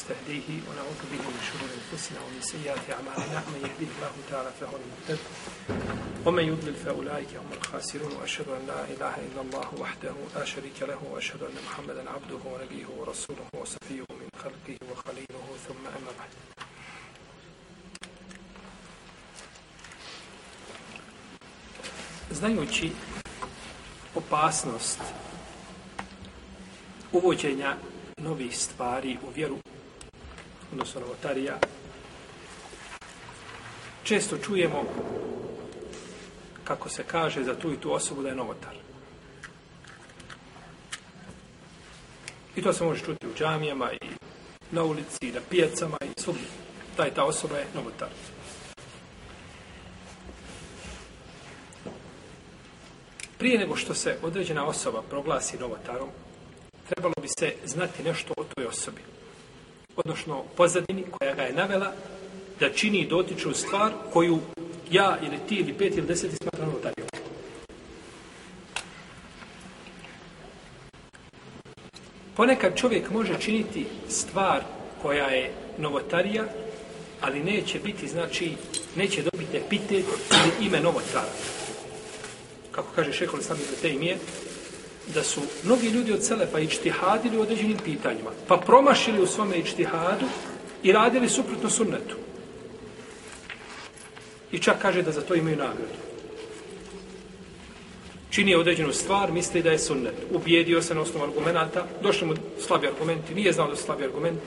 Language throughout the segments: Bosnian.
نستهديه ونعوذ به من شرور انفسنا ومن سيئات اعمالنا من يهده الله تعالى فهو المهتد ومن يضلل فاولئك هم الخاسرون واشهد ان لا اله الا الله وحده لا شريك له واشهد ان محمدا عبده ونبيه ورسوله وصفيه من خلقه وخليله ثم اما بعد Znajući opasnost uvođenja novih stvari u vjeru odnosno novotarija, često čujemo kako se kaže za tu i tu osobu da je novotar. I to se može čuti u džamijama i na ulici i na pijacama i svugdje. Taj ta osoba je novotar. Prije nego što se određena osoba proglasi novotarom, trebalo bi se znati nešto o toj osobi. Odnosno, pozadini koja ga je navela da čini dotiču stvar koju ja ili ti ili pet ili deseti smatra notarijom. Ponekad čovjek može činiti stvar koja je novotarija, ali neće biti, znači, neće dobiti epitet ili ime novotara. Kako kaže šekol sami za te imije, da su mnogi ljudi od Selefa ičtihadili u određenim pitanjima, pa promašili u svome ičtihadu i radili suprotno sunnetu. I čak kaže da za to imaju nagradu. Čini određenu stvar, misli da je sunnet. Ubijedio se na osnovu argumenta, došli mu slabi argumenti, nije znao da su slabi argumenti.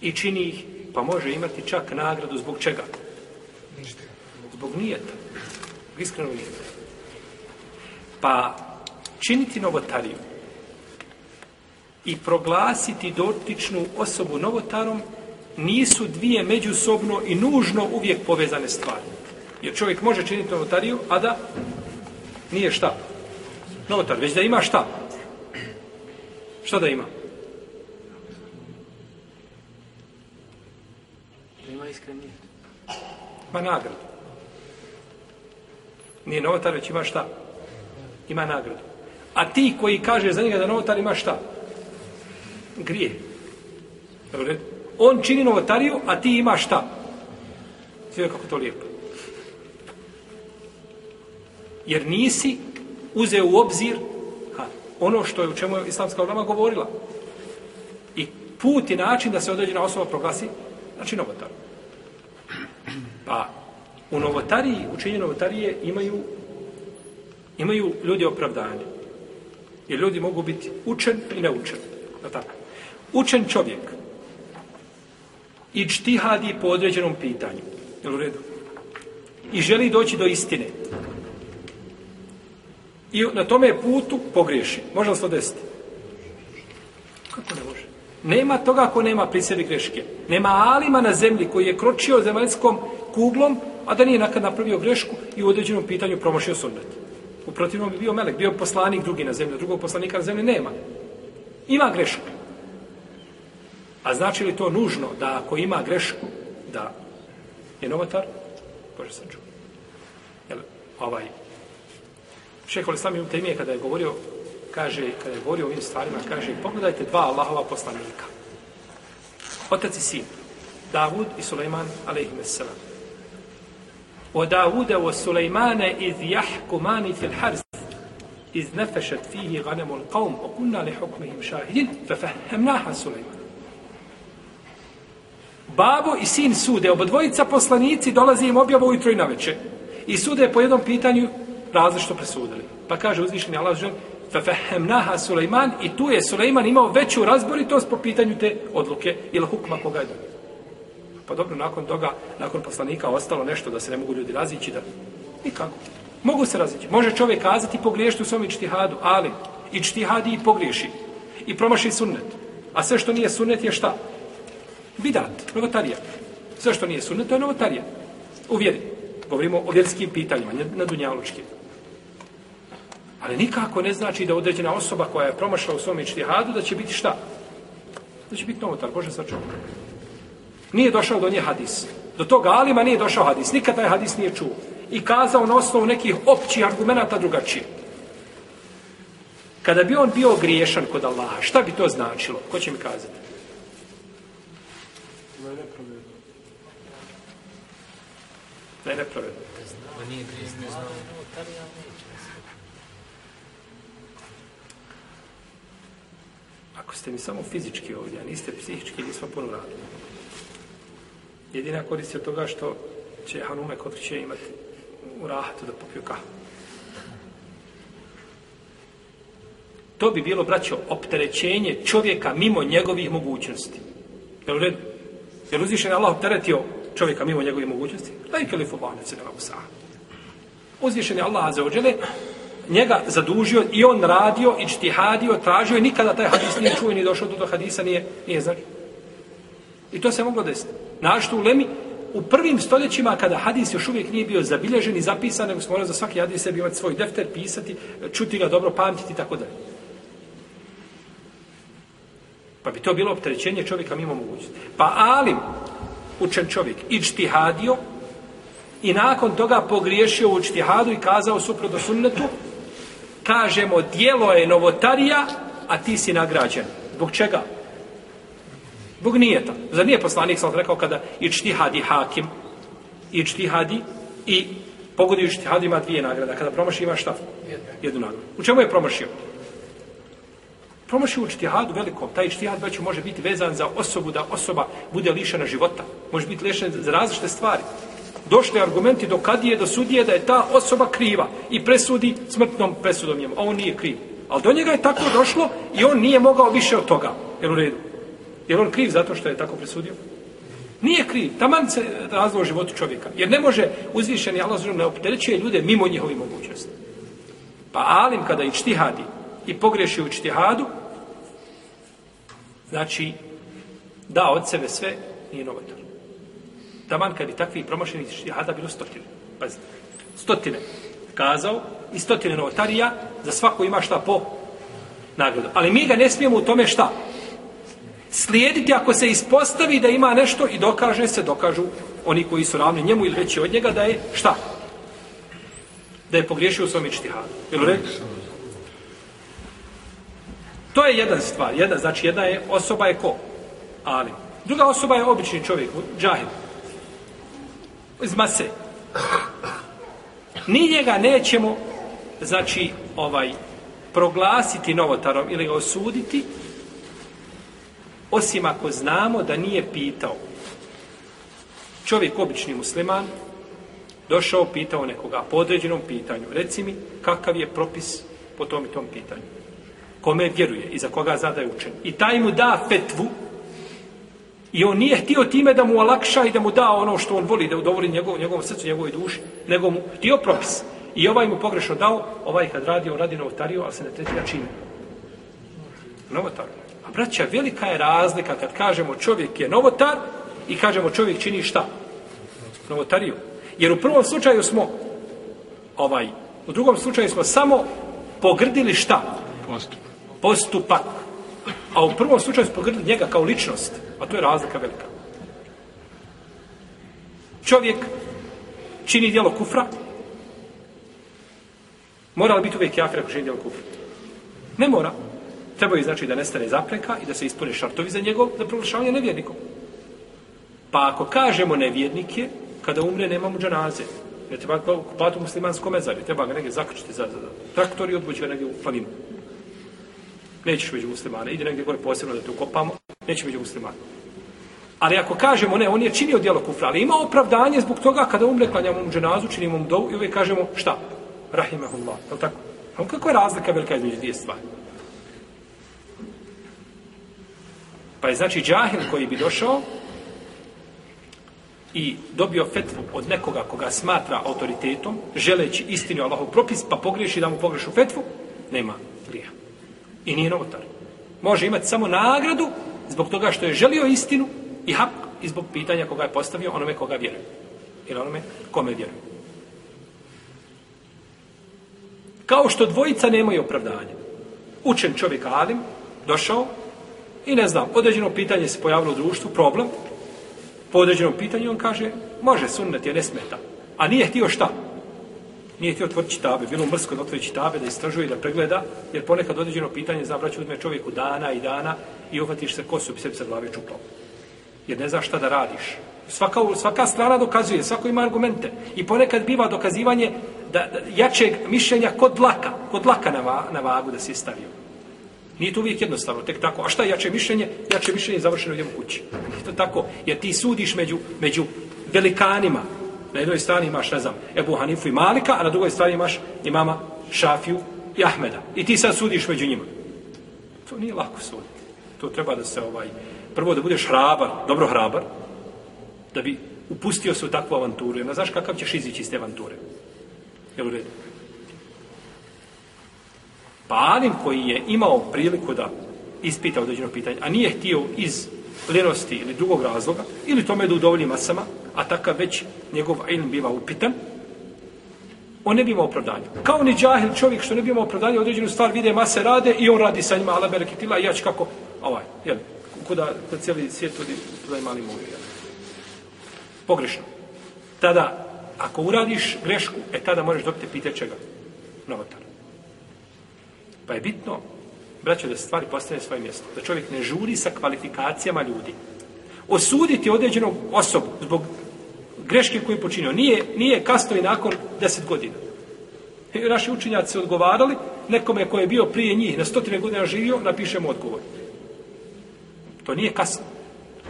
I čini ih, pa može imati čak nagradu zbog čega? Zbog nijeta. Iskreno nijeta. Pa činiti novotariju i proglasiti dotičnu osobu novotarom nisu dvije međusobno i nužno uvijek povezane stvari. Jer čovjek može činiti novotariju, a da nije šta? Novotar, već da ima šta? Šta da ima? Da ima iskren nijet. Nagradu. Nije novotar, već ima šta? Ima nagradu. A ti koji kaže za njega da novotar ima šta? Grije. Dobro, on čini novotariju, a ti ima šta? Sve kako to lijepo. Jer nisi uzeo u obzir ha, ono što je u čemu je islamska ulama govorila. I put i način da se određena osoba proglasi, znači novotar. Pa, u novotariji, učenje novotarije imaju imaju ljudi opravdanje. Jer ljudi mogu biti učen i neučen. Da tako? Učen čovjek i čtihadi po određenom pitanju. Je u redu? I želi doći do istine. I na tome putu pogriješi. Može li se to desiti? Kako ne može? Nema toga ko nema pri sebi greške. Nema alima na zemlji koji je kročio zemaljskom kuglom, a da nije nakad napravio grešku i u određenom pitanju promošio sunnet. U protivnom bi bio melek, bio poslanik drugi na zemlji, drugog poslanika na zemlji nema. Ima grešku. A znači li to nužno da ako ima grešku, da je novatar? Bože sam čuo. Jel, ovaj, Šeho Islam Ibn Taymije kada je govorio, kaže, kada je govorio o ovim stvarima, kaže, pogledajte dva Allahova poslanika. Otac i sin, Davud i Suleiman, alaihimussalam. O Davuda o Sulejmane iz jahkumani fil harz, iz nefešet fihi ganemul qavm o kunna li hukmihim šahidin, fe fehemnaha Sulejman. Babo i sin sude, oba dvojica poslanici dolazi im objava ujutro i naveče. I sude po jednom pitanju različno presudili. Pa kaže uzvišeni Allah žel, fefehemnaha Sulejman i tu je Sulejman imao veću razboritost po pitanju te odluke ili hukma koga je donio. Pa dobro, nakon toga, nakon poslanika ostalo nešto da se ne mogu ljudi razići, da nikako. Mogu se razići. Može čovjek kazati pogriješiti u svom ičtihadu, ali ičtihadi i pogriješi. I promaši sunnet. A sve što nije sunnet je šta? Bidat, novotarija. Sve što nije sunnet, to je novotarija. U vjeri. Govorimo o vjerskim pitanjima, na dunjalučkim. Ali nikako ne znači da određena osoba koja je promašla u svom ičtihadu, da će biti šta? Da će biti novotar, Bože sačuva. Nije došao do nje hadis. Do toga alima nije došao hadis. Nikada je hadis nije čuo. I kazao na osnovu nekih općih argumenta drugačije. Kada bi on bio griješan kod Allaha, šta bi to značilo? Ko će mi kazati? Da je nepravedno. Da je nepravedno. Da nije znao. Ako ste mi samo fizički ovdje, a niste psihički, nismo puno radili. Jedina korist je toga što će Hanume kod će imati u rahatu da popiju kahvu. To bi bilo, braćo, opterećenje čovjeka mimo njegovih mogućnosti. Jel u redu? Jel uzvišen je Allah opteretio čovjeka mimo njegovih mogućnosti? Da i kelifu banec se nema usaha. Uzvišen je Allah za ođele, njega zadužio i on radio i čtihadio, tražio i nikada taj hadis nije čuo ni došao do tog hadisa, nije, nije znači. I to se moglo desiti. Našto u Lemi, u prvim stoljećima kada hadis još uvijek nije bio zabilježen i zapisan, nego smo morali za svaki hadis sebi imati svoj defter, pisati, čuti ga dobro, pamtiti i tako dalje. Pa bi to bilo opterećenje čovjeka mimo mogućnosti. Pa Alim, učen čovjek, ičtihadio i nakon toga pogriješio u ičtihadu i kazao suprotno sunnetu, kažemo, dijelo je novotarija, a ti si nagrađen. Zbog čega? Zbog nijeta. Zar nije poslanik sam rekao kada ičtihadi hakim, ičtihadi i pogodi u ičtihadu ima dvije nagrada. Kada promaši ima šta? Jednu nagradu. U čemu je promašio? Promašio u ičtihadu velikom. Taj ičtihad već može biti vezan za osobu, da osoba bude lišena života. Može biti lišena za različite stvari. Došli argumenti do kadije, do sudije da je ta osoba kriva i presudi smrtnom presudom njemu. A on nije kriv. Ali do njega je tako došlo i on nije mogao više od toga. Jel u redu? Je on kriv zato što je tako presudio? Nije kriv. Taman se razlog u životu čovjeka. Jer ne može uzvišeni Allah zelo ne opterećuje ljude mimo njihovi mogućnosti. Pa Alim kada i čtihadi i pogreši u čtihadu, znači da od sebe sve nije novotar. Taman kad bi takvi promašeni čtihada bilo stotine. Pazite. Stotine. Kazao i stotine novotarija za svako ima šta po nagradu. Ali mi ga ne smijemo u tome šta? Slijediti ako se ispostavi da ima nešto i dokaže se, dokažu oni koji su ravni njemu ili veći od njega da je šta? Da je pogriješio u svom ičtihadu. Jel red? To je jedan stvar. Jedna, znači jedna je osoba je ko? Ali. Druga osoba je obični čovjek, džahil. Iz mase. Ni njega nećemo znači ovaj proglasiti novotarom ili ga osuditi osim ako znamo da nije pitao. Čovjek, obični musliman, došao, pitao nekoga po određenom pitanju. Reci mi, kakav je propis po tom i tom pitanju? Kome vjeruje i za koga zna da je učen. I taj mu da fetvu i on nije htio time da mu olakša i da mu da ono što on voli, da udovoli njegov, njegovom srcu, njegovoj duši, nego mu htio propis. I ovaj mu pogrešno dao, ovaj kad radio, radi novotariju, ali se ne tretira čime. Novotariju braća, velika je razlika kad kažemo čovjek je novotar i kažemo čovjek čini šta? Novotariju. Jer u prvom slučaju smo ovaj, u drugom slučaju smo samo pogrdili šta? Postupak. Postupak. A u prvom slučaju smo pogrdili njega kao ličnost. A to je razlika velika. Čovjek čini dijelo kufra. Mora li biti uvijek jafir ako čini dijelo kufra? Ne mora. Treba je znači da nestane zapreka i da se ispune šartovi za njegov, za proglašavanje nevjernikom. Pa ako kažemo nevjernik je, kada umre nema mu džanaze. Ne treba ga kupati u muslimanskom mezari. treba ga negdje zakrčiti za, za, za traktor i odbući ga negdje u planinu. Nećeš među muslimane, ide negdje gore posebno da te ukopamo, neće među muslimane. Ali ako kažemo, ne, on je činio djelo kufra, ali ima opravdanje zbog toga kada umre, klanjamo mu dženazu, činimo mu dovu i uvijek kažemo, šta? Rahimahullah, je li tako? A kako je razlika velika između dvije stvari? Pa je znači džahil koji bi došao i dobio fetvu od nekoga koga smatra autoritetom, želeći istinu Allahov propis, pa pogriješi da mu pogrešu fetvu, nema grija. I nije novotar. Može imati samo nagradu zbog toga što je želio istinu i hak i zbog pitanja koga je postavio onome koga vjeruje. Ili onome kome vjeruje. Kao što dvojica nemaju opravdanja. Učen čovjek Alim došao I ne znam, određeno pitanje se pojavilo u društvu, problem, po određenom pitanju on kaže, može sunnet je ne smeta. A nije htio šta? Nije htio otvoriti čitabe, bilo mrsko da otvori čitabe, da istražuje da pregleda, jer ponekad određeno pitanje zabraću uzme čovjeku dana i dana i uhvatiš se kosu bi sebi sa glave čupao. Jer ne znaš šta da radiš. Svaka, svaka strana dokazuje, svako ima argumente. I ponekad biva dokazivanje da, da jačeg mišljenja kod laka, kod laka na, va, na vagu da se stavio. Nije to uvijek jednostavno, tek tako. A šta je jače mišljenje? Jače mišljenje je završeno u kući. Nije to tako, jer ti sudiš među, među velikanima. Na jednoj strani imaš, ne znam, Ebu Hanifu i Malika, a na drugoj strani imaš imama Šafiju i Ahmeda. I ti sad sudiš među njima. To nije lako suditi. To treba da se ovaj... Prvo da budeš hrabar, dobro hrabar, da bi upustio se u takvu avanturu. Jer ne znaš kakav ćeš izići iz te avanture. Jel u redu? Pa Alim koji je imao priliku da ispita određeno pitanje, a nije htio iz ljenosti ili drugog razloga, ili tome da udovolji masama, a takav već njegov ilm biva upitan, on ne bi imao opravdanje. Kao ni džahil čovjek što ne bi imao opravdanje, određenu stvar vide mase rade i on radi sa njima, ala bereketila, i ja ću kako, ovaj, jel, kuda, da cijeli svijet tudi, kuda mali mogu, jel. Pogrešno. Tada, ako uradiš grešku, e tada možeš dobiti pite čega? Novotar. Pa je bitno, braćo, da stvari postane svoje mjesto. Da čovjek ne žuri sa kvalifikacijama ljudi. Osuditi određenog osobu zbog greške koju je počinio. Nije, nije kasno i nakon deset godina. I naši učinjaci se odgovarali, nekome ko je bio prije njih, na stotine godina živio, napišemo odgovor. To nije kasno.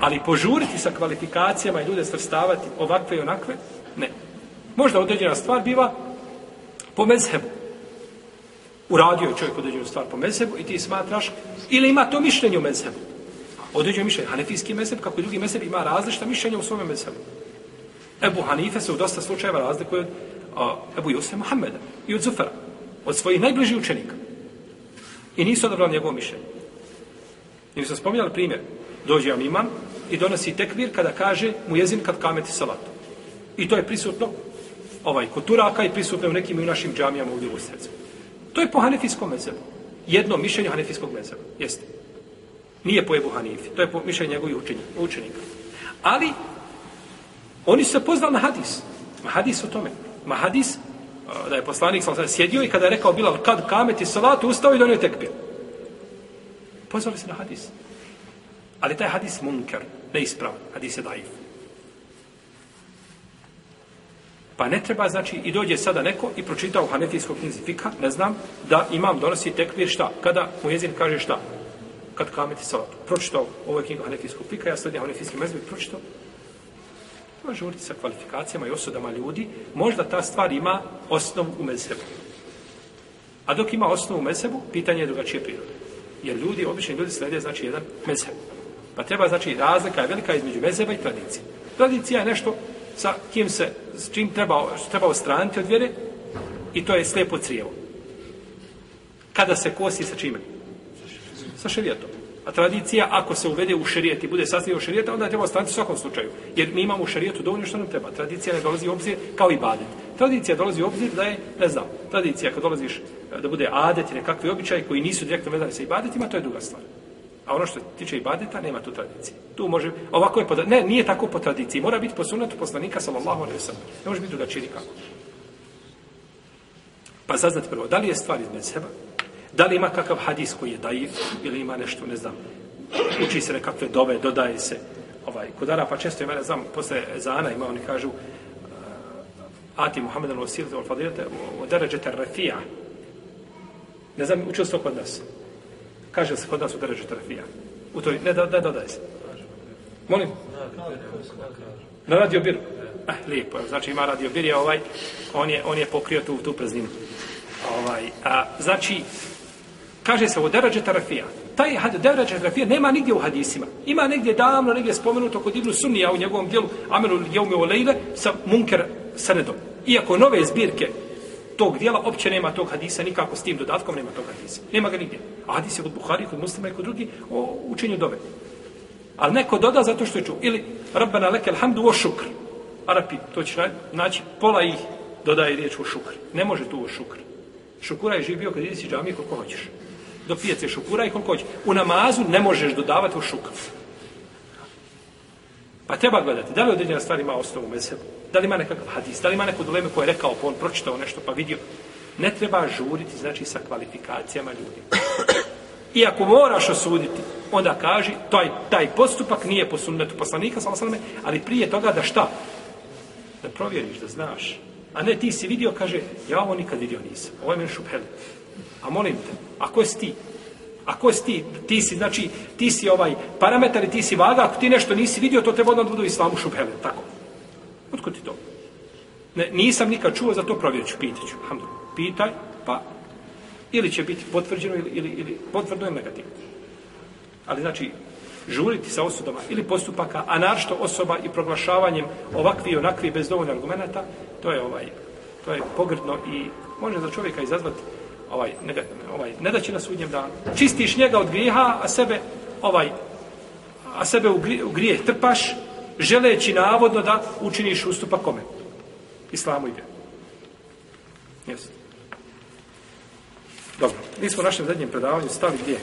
Ali požuriti sa kvalifikacijama i ljude svrstavati ovakve i onakve, ne. Možda određena stvar biva po mezhebu. Uradio je čovjek određenu stvar po mezhebu i ti smatraš, ili ima to mišljenje u mezhebu. Određeno mišljenje. Hanefijski mezheb, kako i drugi mezheb, ima različita mišljenja u svome mezhebu. Ebu Hanife se u dosta slučajeva razlikuje od a, Ebu Jose Mohameda i od Zufara, od svojih najbližih učenika. I nisu odabrali njegovo mišljenje. I mi smo spominjali primjer. Dođe vam imam i donosi tekbir kada kaže mu jezin kad kameti salatu. I to je prisutno ovaj, kod Turaka i prisutno u nekim i u našim džamijama ovdje u srcu. To je po hanefijskom mezebu. Jedno mišljenje hanefijskog mezeba. Jeste. Nije po Ebu Hanifi. To je po mišljenju njegovih učenika. Ali Oni su se pozvali na hadis. Ma hadis o tome. Ma hadis, uh, da je poslanik sam sjedio i kada je rekao Bilal, kad kameti salatu, ustao i donio tekbir. Pozvali se na hadis. Ali taj hadis munker, neispravan. Hadis je daif. Pa ne treba, znači, i dođe sada neko i pročita u hanefijskog knjizi fika, ne znam, da imam donosi tekbir šta? Kada mu jezin kaže šta? Kad kameti salat. Pročitao ovo je knjiga hanefijskog fika, ja sledim hanefijski mezbi, pročitao Ima žuriti sa kvalifikacijama i osudama ljudi, možda ta stvar ima osnovu u mezhebu. A dok ima osnovu u mezhebu, pitanje je drugačije prirode. Jer ljudi, obični ljudi slede, znači, jedan mezheb. Pa treba, znači, razlika je velika između mezheba i tradicije. Tradicija je nešto sa kim se, s čim treba, treba ostraniti od vjere i to je slijepo crijevo. Kada se kosi sa čime? Sa šerijetom. A tradicija, ako se uvede u šerijet i bude sastavio šerijeta, onda je treba ostraniti u svakom slučaju. Jer mi imamo u šerijetu dovoljno što nam treba. Tradicija ne dolazi u obzir kao i badet. Tradicija dolazi u obzir da je, ne znam, tradicija kad dolaziš da bude adet i nekakvi običaj koji nisu direktno vezani sa ibadetima, to je druga stvar. A ono što tiče ibadeta, nema tu tradicije. Tu može, ovako je, po, ne, nije tako po tradiciji. Mora biti po sunetu poslanika, sallallahu alaihi sallam. Ne može biti drugačije nikako. Pa saznati prvo, da li je stvar iz seba, Da li ima kakav hadis koji je dajiv? ili ima nešto, ne znam, uči se nekakve dove, dodaje se. Ovaj, kod Arapa često ima, ne znam, posle Zana ima, oni kažu uh, Ati Muhammed al-Wasir al fadilate u deređete rafija. Ne znam, učio se to kod nas. Kaže se kod nas u deređete rafija. U toj, ne, ne dodaje se. Molim? Na radio biru. Eh, lijepo, znači ima radio bir, je ovaj, on je, on je pokrio tu, tu prazninu. Ovaj, a, znači, Kaže se u deređe tarafija. Taj derađe tarafija nema nigdje u hadisima. Ima negdje davno, negdje spomenuto kod Ibnu Sunnija u njegovom dijelu Amelu Jeume Olejle sa Munker Sanedom. Iako nove zbirke tog dijela opće nema tog hadisa, nikako s tim dodatkom nema tog hadisa. Nema ga nigdje. A hadis je kod Buhari, kod muslima i kod drugi o učenju dove. Ali neko doda zato što je čuo. Ili Rabbana lekel hamdu o šukr. Arapi, to će naći, pola ih dodaje riječ o šukr. Ne može tu o šukr. Šukura je živio kad ideš i džamije koliko hoćeš do pijace šukura i koliko hoćeš. U namazu ne možeš dodavati o šukr. Pa treba gledati, da li određena stvar ima osnovu mezhebu, da li ima nekakav hadis, da li ima neko dileme koje je rekao, pa on pročitao nešto, pa vidio. Ne treba žuriti, znači, sa kvalifikacijama ljudi. Iako moraš osuditi, onda kaži, taj, taj postupak nije po sunnetu poslanika, salame, ali prije toga da šta? Da provjeriš, da znaš. A ne ti si vidio, kaže, ja ovo nikad vidio nisam. Ovo je meni šupheli. A molim te, a jesi ti? A ko si ti? Ti si, znači, ti si ovaj parametar i ti si vaga, ako ti nešto nisi vidio, to treba odmah budu islamu šubhele, Tako. Otko ti to? Ne, nisam nikad čuo, za to provjerit ću, pitat ću. Pitaj, pa ili će biti potvrđeno ili, ili, ili potvrdno ili negativno. Ali znači, žuriti sa osudama ili postupaka, a našto osoba i proglašavanjem ovakvi i onakvi bez dovoljno argumenta, to je ovaj, to je pogrdno i može za čovjeka izazvati ovaj, ovaj, ne da će na sudnjem danu. Čistiš njega od grijeha, a sebe ovaj, a sebe u, grije, u grijeh trpaš, želeći navodno da učiniš ustupak kome? Islamu i vjeru. Jesi. Dobro, mi smo u našem zadnjem predavanju stavi gdje?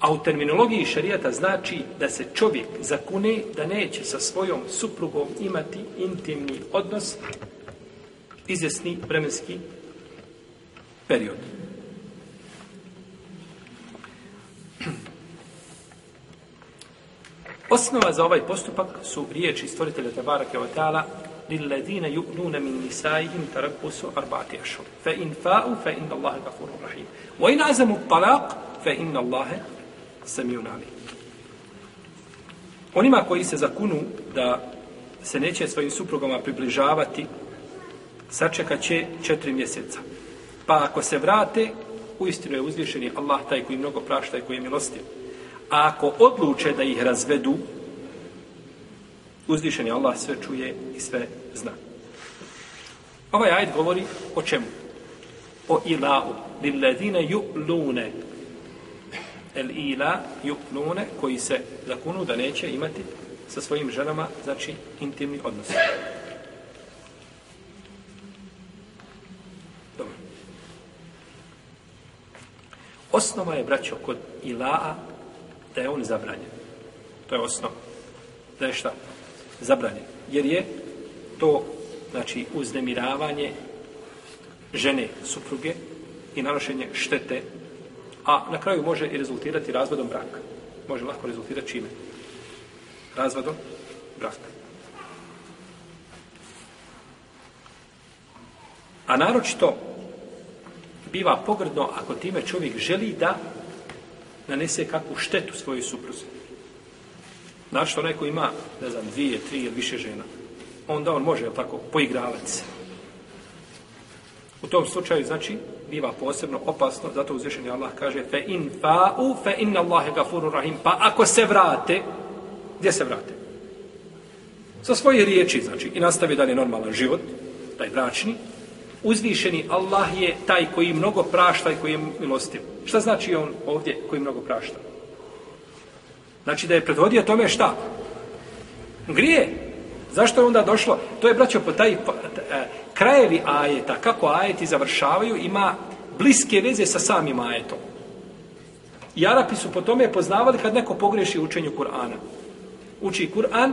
A u terminologiji šarijata znači da se čovjek zakune da neće sa svojom suprugom imati intimni odnos izvjesni vremenski period. Osnova za ovaj postupak su riječi stvoritelja Tebara Keotala للذين يؤلون من نسائهم تربص أربعة أشهر فإن فاءوا فإن الله غفور رحيم وإن عزموا الطلاق فإن الله سميع عليم Onima koji se zakunu da se neće svojim suprugama približavati, sačekat će četiri mjeseca. Pa ako se vrate, uistinu je uzvišeni Allah taj koji mnogo prašta i koji je milostiv. A ako odluče da ih razvedu, uzvišeni Allah sve čuje i sve zna. Ovaj ajd govori o čemu? O ilau. Lilladine ju'lune. El ila ju'lune koji se zakunu da neće imati sa svojim ženama, znači intimni odnos. Osnova je, braćo, kod ilaa da je on zabranjen. To je osnova. Da je šta? Zabranjen. Jer je to znači uznemiravanje žene, supruge i nanošenje štete, a na kraju može i rezultirati razvodom braka. Može lahko rezultirati čime? Razvodom braka. A naročito biva pogrdno ako time čovjek želi da nanese kakvu štetu svojoj supruzi. Znači, onaj ko ima, ne znam, dvije, tri ili više žena, onda on može, tako, poigravati se. U tom slučaju, znači, biva posebno opasno, zato uzvišeni Allah kaže fe in fa'u fe inna Allahe gafuru rahim. Pa ako se vrate, gdje se vrate? Sa svoje riječi, znači, i nastavi dalje normalan život, taj bračni, uzvišeni Allah je taj koji mnogo prašta i koji je milostiv. Šta znači on ovdje koji mnogo prašta? Znači da je predvodio tome šta? Grije. Zašto je onda došlo? To je, braćo, po taj e, krajevi ajeta, kako ajeti završavaju, ima bliske veze sa samim ajetom. I Arapi su po tome poznavali kad neko pogreši u učenju Kur'ana. Uči Kur'an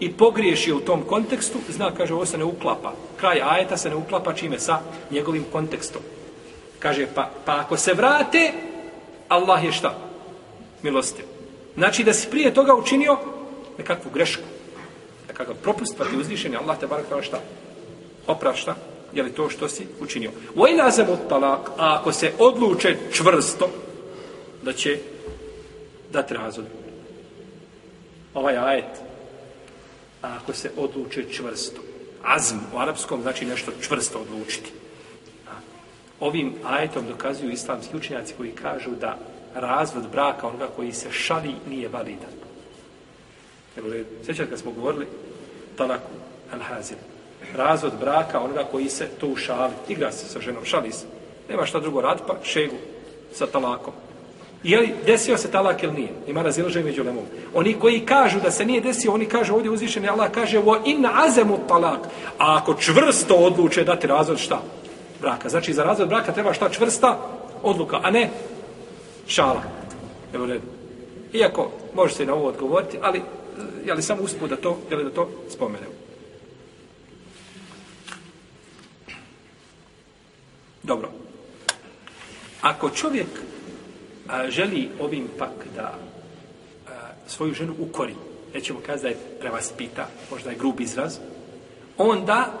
i pogriješi u tom kontekstu, zna, kaže, ovo se ne uklapa. Kraj ajeta se ne uklapa čime sa njegovim kontekstom. Kaže, pa, pa ako se vrate, Allah je šta? Milostiv. Znači da si prije toga učinio nekakvu grešku nekakav propust, pa ti uzvišen je Allah te barak tala šta? Oprašta, je li to što si učinio? U ilazemu talak, a ako se odluče čvrsto, da će dati razvod. Ovaj ajet, a ako se odluče čvrsto, azm u arapskom znači nešto čvrsto odlučiti. Ovim ajetom dokazuju islamski učenjaci koji kažu da razvod braka onoga koji se šali nije validan. Evo, sjećate kad smo govorili talaku al-hazir. Razvod braka onoga koji se to ušali. Igra se sa ženom, šali se. Nema šta drugo rad, pa šegu sa talakom. Je li desio se talak ili nije? Ima razilaženje među lemom. Oni koji kažu da se nije desio, oni kažu ovdje uzvišeni Allah kaže o in azemu talak. A ako čvrsto odluče dati razvod šta? Braka. Znači za razvod braka treba šta čvrsta odluka, a ne šala. Evo redu. Iako može se i na ovo odgovoriti, ali je li samo usput da to, je li da to spomenemo. Dobro. Ako čovjek a, želi ovim pak da a, svoju ženu ukori, nećemo kazati da je prevaspita, možda je grub izraz, onda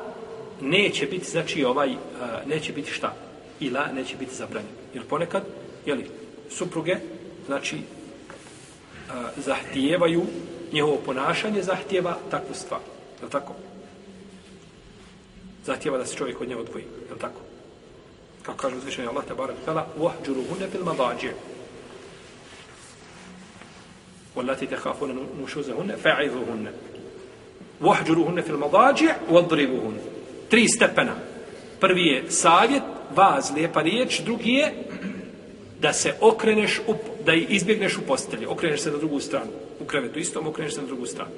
neće biti, znači ovaj, a, neće biti šta? Ila neće biti zabranjen. Jer ponekad, jeli, supruge, znači, a, zahtijevaju, njehovo ponašanje zahtijeva takvu stvar. Je li tako? Zahtijeva da se čovjek od nje odvoji. Je li tako? Kako kaže uzvišenje Allah, tabarak tala, وَحْجُرُ هُنَّ فِي الْمَضَاجِعِ والتي تخافون نشوزهن فعظوهن واحجروهن في المضاجع واضربوهن tri stepena prvi je savjet vaz lijepa riječ drugi je da se okreneš u, da izbjegneš u postelji okreneš se na drugu stranu u krevetu istom okreneš se na drugu stranu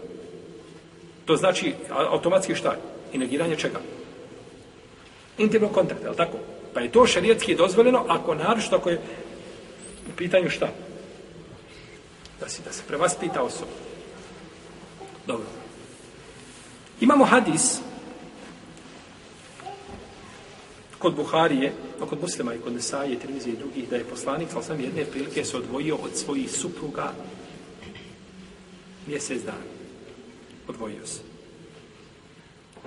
to znači automatski šta i negiranje čega intimnog kontakta, je li tako? Pa je to šarijetski dozvoljeno ako naročito ako je u pitanju šta? Da si da se prevaspita osoba. Dobro. Imamo hadis kod Buharije, no kod muslima i kod Nesaje, Tirmizije i drugih, da je poslanik, ali sam jedne prilike se odvojio od svojih supruga mjesec dana. Odvojio se.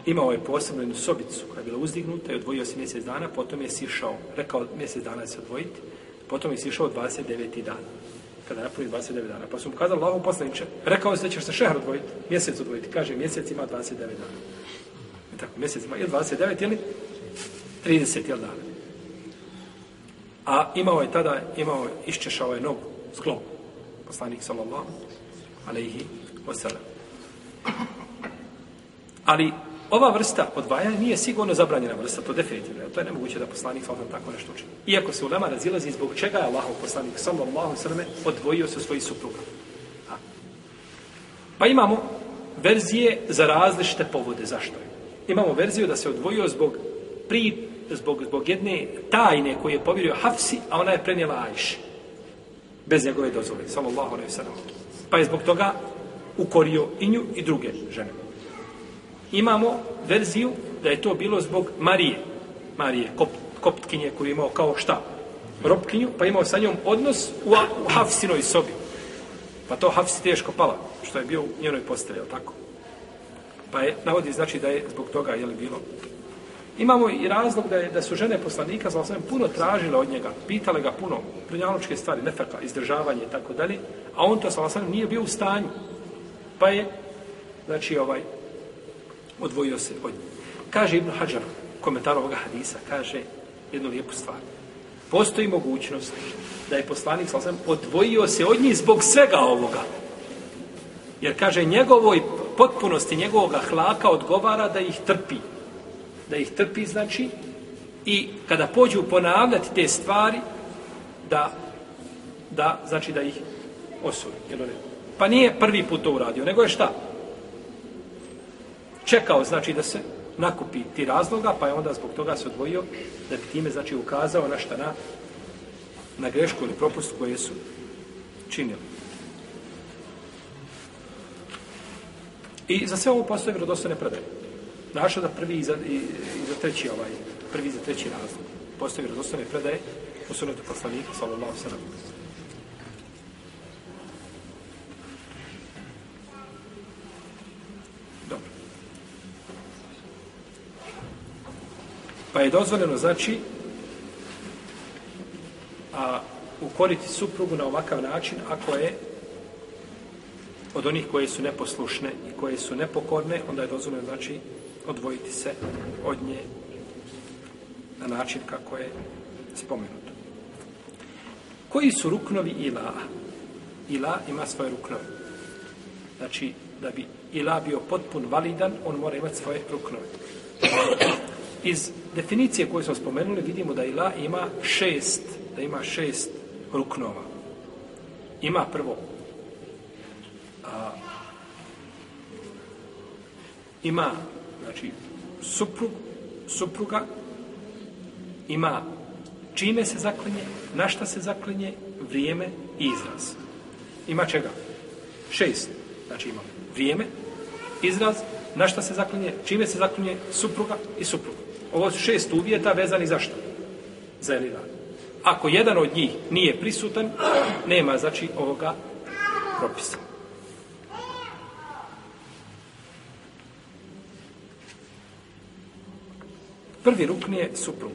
Imao je posebno jednu sobicu koja je bila uzdignuta i odvojio se mjesec dana, potom je sišao, rekao mjesec dana se odvojiti, potom je sišao 29. dana kada napuni 29 dana. Pa su mu kazali, Allahom poslaniče, rekao se da ćeš se šehr odvojiti, mjesec odvojiti. Kaže, mjesec ima 29 dana. I tako, mjesec ima, je 29 ili 30 jel dana. A imao je tada, imao je, iščešao je nogu, sklop, poslanik sallallahu alaihi wasallam. Ali ova vrsta odvajanja nije sigurno zabranjena vrsta, to definitivno. To je nemoguće da poslanik sallallahu tako nešto učini. Iako se ulema razilazi zbog čega je Allahov poslanik sallallahu sallam odvojio se svojih supruga. Ha. Pa imamo verzije za različite povode. Zašto je? Imamo verziju da se odvojio zbog pri, zbog, zbog jedne tajne koje je povjerio Hafsi, a ona je prenijela Ajši. Bez njegove dozvole. Sallallahu alaihi sallam. Pa je zbog toga ukorio i nju i druge žene imamo verziju da je to bilo zbog Marije. Marije, kop, koptkinje koju imao kao šta? Robkinju, pa imao sa njom odnos u, u Hafsinoj sobi. Pa to Hafsi teško pala, što je bio u njenoj postavi, tako? Pa je, navodi znači da je zbog toga, je li bilo? Imamo i razlog da je da su žene poslanika, znači sam puno tražile od njega, pitale ga puno, prinjaločke stvari, nefaka, izdržavanje i tako dalje, a on to sa nije bio u stanju. Pa je, znači, ovaj, odvojio se od njih. Kaže Ibn Hajar, komentar ovoga hadisa, kaže jednu lijepu stvar. Postoji mogućnost da je poslanik sam odvojio se od njih zbog svega ovoga. Jer kaže njegovoj potpunosti njegovog hlaka odgovara da ih trpi. Da ih trpi znači i kada pođu ponavljati te stvari da da znači da ih osudi. Pa nije prvi put to uradio, nego je šta? Čekao znači da se nakupi ti razloga, pa je onda zbog toga se odvojio da bi time znači ukazao na šta na na grešku ili propust koje su činili. I za sve ovo postoje vjerodostojne predaje. Naša da prvi i za, i, i za treći ovaj, prvi i za treći razlog. Postoje vjerodostojne predaje u sunetu poslanika, sallallahu sallam. Pa je dozvoljeno, znači, a, ukoriti suprugu na ovakav način, ako je od onih koje su neposlušne i koje su nepokorne, onda je dozvoljeno, znači, odvojiti se od nje na način kako je spomenuto. Koji su ruknovi ila? Ila ima svoje ruknove. Znači, da bi ila bio potpun validan, on mora imati svoje ruknove. Iz definicije koju smo spomenuli vidimo da ila ima šest, da ima šest ruknova. Ima prvo a, ima znači suprug, supruga ima čime se zaklinje, na šta se zaklinje, vrijeme i izraz. Ima čega? Šest. Znači ima vrijeme, izraz, na šta se zaklinje, čime se zaklinje supruga i supruga. Ovo su šest uvjeta vezani za što? Za eliran. Ako jedan od njih nije prisutan, nema znači ovoga propisa. Prvi rukn je suprug.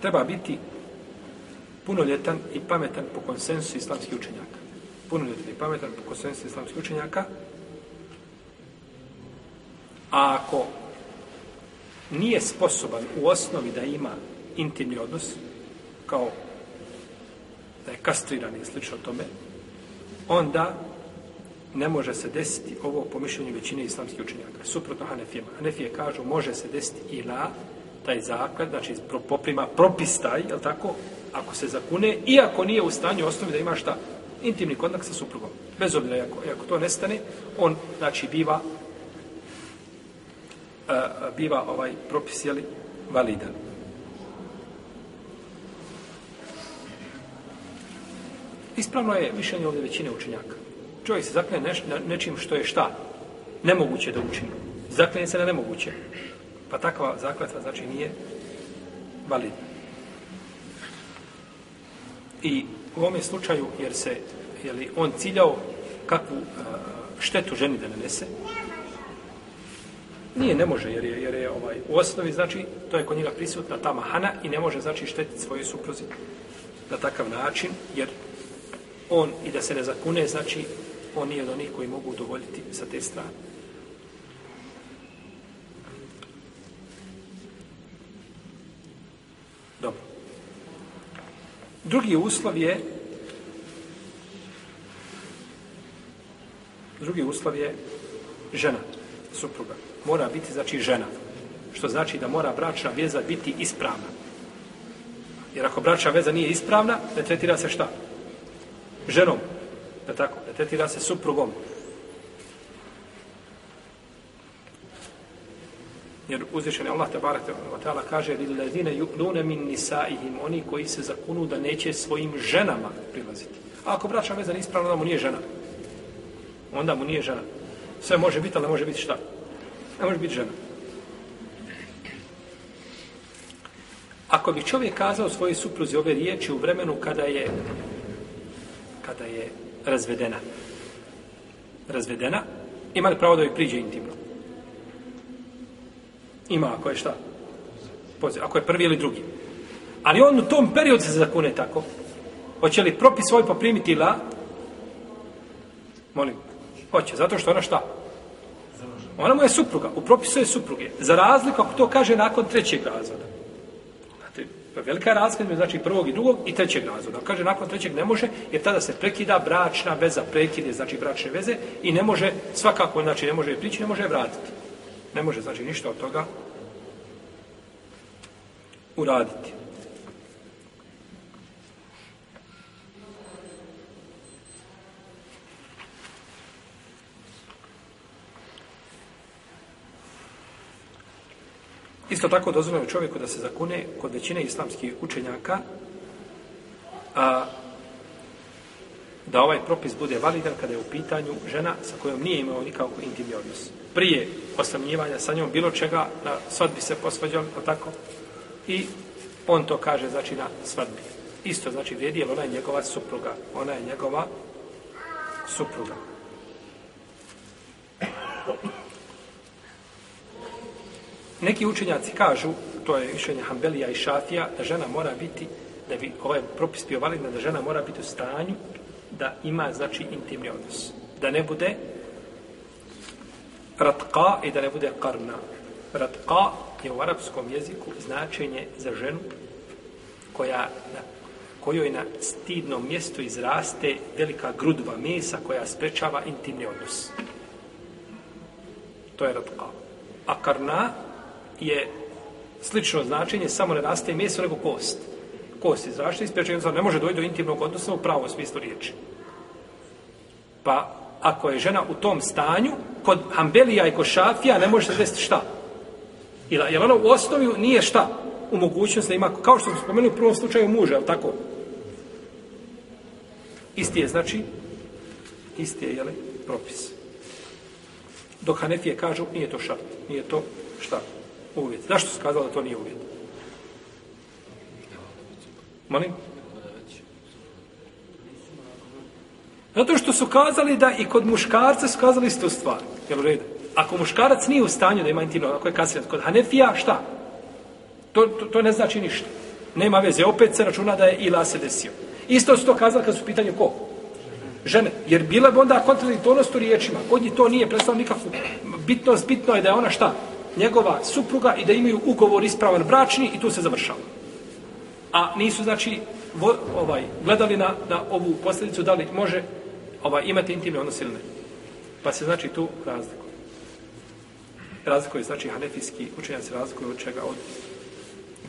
Treba biti punoljetan i pametan po konsensu islamskih učenjaka. Punoljetan i pametan po konsensu islamskih učenjaka. A ako nije sposoban u osnovi da ima intimni odnos, kao da je kastriran i slično tome, onda ne može se desiti ovo po mišljenju većine islamskih učenjaka. Suprotno Hanefijama. Hanefije kažu može se desiti i na taj zaklad, znači poprima propis taj, je tako, ako se zakune, iako nije u stanju osnovi da ima šta, intimni kontakt sa suprugom. Bez obzira, ako, ako to nestane, on, znači, biva a, biva ovaj propis, jeli, validan. Ispravno je mišljenje ovdje većine učenjaka. Čovjek se zaklene neš, na nečim što je šta? Nemoguće da učini. Zaklene se na nemoguće. Pa takva zakletva znači nije validna. I u ovom slučaju, jer se je li on ciljao kakvu a, štetu ženi da nanese, nije, ne može, jer je, jer je ovaj, u osnovi, znači, to je kod njega prisutna ta mahana i ne može, znači, štetiti svoju supruzi na takav način, jer on i da se ne zakune, znači, on nije od onih koji mogu udovoljiti sa te strane. Dobro. Drugi uslov je drugi uslov je žena, supruga. Mora biti, znači, žena. Što znači da mora bračna veza biti ispravna. Jer ako bračna veza nije ispravna, ne tretira se šta? Ženom. Da tako, ne tretira se suprugom. Jer uzvišen je Allah te barak te ta'ala kaže lillazine yu'lune min nisaihim oni koji se zakunu da neće svojim ženama prilaziti. A ako braća veza nije ispravna, onda mu nije žena. Onda mu nije žena. Sve može biti, ali ne može biti šta? Ne može biti žena. Ako bi čovjek kazao svojoj supruzi ove riječi u vremenu kada je kada je razvedena. Razvedena, ima li pravo da joj priđe intimno? Ima, ako je šta? Poziv, ako je prvi ili drugi. Ali on u tom periodu se zakune tako. Hoće li propis svoj poprimiti la? Molim. Hoće, zato što ona šta? Ona mu je supruga, u propisu je supruge. Za razliku, ako to kaže nakon trećeg razvoda. Znate, velika je razlika između znači prvog i drugog i trećeg razvoda. Kaže nakon trećeg ne može, jer tada se prekida bračna veza, prekide znači bračne veze i ne može svakako znači ne može prići, ne može vratiti. Ne može znači ništa od toga uraditi. Isto tako dozvoljeno čovjeku da se zakune kod većine islamskih učenjaka a, da ovaj propis bude validan kada je u pitanju žena sa kojom nije imao nikako intimni odnos. Prije osamljivanja sa njom bilo čega, na svadbi se posvađao, tako, i on to kaže, znači, na svadbi. Isto, znači, vrijedi, jer ona je njegova supruga. Ona je njegova supruga. Neki učenjaci kažu, to je mišljenje Hanbelija i Šafija, da žena mora biti, da bi ovaj propis bio validan, da žena mora biti u stanju da ima, znači, intimni odnos. Da ne bude ratka i da ne bude karna. Ratka je u arapskom jeziku značenje za ženu koja na kojoj na stidnom mjestu izraste velika grudva mesa koja sprečava intimni odnos. To je ratka. A karna je slično značenje, samo ne raste meso nego kost. Kost izrašte i sprečava, ne može doći do intimnog odnosa u pravom smislu riječi. Pa ako je žena u tom stanju, kod Hambelija i kod Šafija ne može se desiti šta? Ili, jer ono u osnovi nije šta? U mogućnosti da ima, kao što smo spomenuli u prvom slučaju muža, je tako? Isti je, znači, isti je, jeli, propis. Dok Hanefije kažu, nije to šart, nije to šta? Uvjet. Zašto se kazalo da to nije uvjet? Molim? Zato što su kazali da i kod muškarca su kazali istu stvar. Jel u redu? Ako muškarac nije u stanju da ima intimno, ako je kasnije, kod Hanefija, šta? To, to, to ne znači ništa. Nema veze, opet se računa da je ila se desio. Isto su to kazali kad su u pitanju ko? Žene. Jer bila bi onda kontradiktornost u riječima. Kod njih to nije predstavljeno nikakvu bitnost. Bitno je da je ona šta? Njegova supruga i da imaju ugovor ispravan bračni i tu se završava. A nisu, znači, vo, ovaj, gledali na, na ovu posljedicu da li može ovaj, imati intimne odnose ili ne. Pa se znači tu razlikuje. Razlikuje, znači, hanefijski učenjaci razliku od čega? Od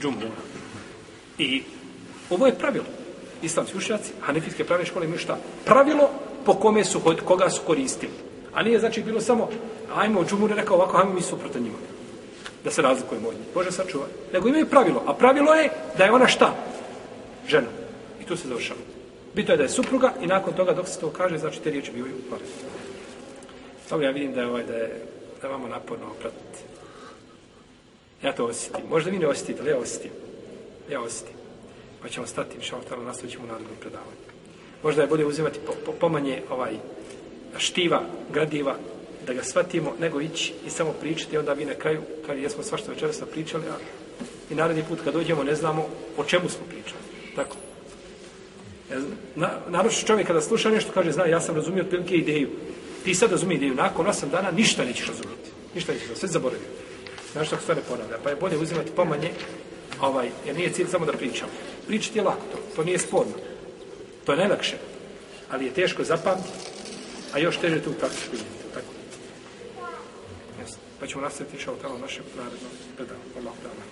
džumhura. I ovo je pravilo. Islamski učenjaci, hanefijske pravne škole imaju šta? Pravilo po kome su, koga su koristili. A nije znači bilo samo, ajmo, džumhur je rekao ovako, ajmo mi suprotno njima. Da se razlikujemo od njih. Bože sačuva. Nego imaju pravilo. A pravilo je da je ona šta? Žena. I tu se završava. Bito je da je supruga i nakon toga dok se to kaže, znači te riječi bivaju pare. Dobro, ja vidim da je ovaj, da je, da vama naporno pratiti. Ja to osjetim. Možda vi ne osjetite, ali ja osjetim. Ja osjetim. Pa ćemo stati, mi šao nastavit ćemo u narodnom predavanju. Možda je bolje uzimati po, po, pomanje ovaj štiva, gradiva, da ga shvatimo, nego ići i samo pričati, onda vi na kraju, kad jesmo svašta večeras pričali, a i naredni put kad dođemo ne znamo o čemu smo pričali. Tako. Na, naroče čovjek kada sluša nešto kaže, zna, ja sam razumio otprilike ideju. Ti sad razumije ideju, nakon 8 dana ništa nećeš razumjeti. Ništa nećeš razumjeti, sve zaboravio. Znaš što se ne ponavlja. Pa je bolje uzimati pomanje, ovaj, jer nije cilj samo da pričam. Pričati je lako to, to nije sporno. To je najlakše. Ali je teško zapamtiti, a još teže tu praktičku vidjeti. Pa ćemo nastaviti šao tamo našeg narednog predavanja. Allah, Allah,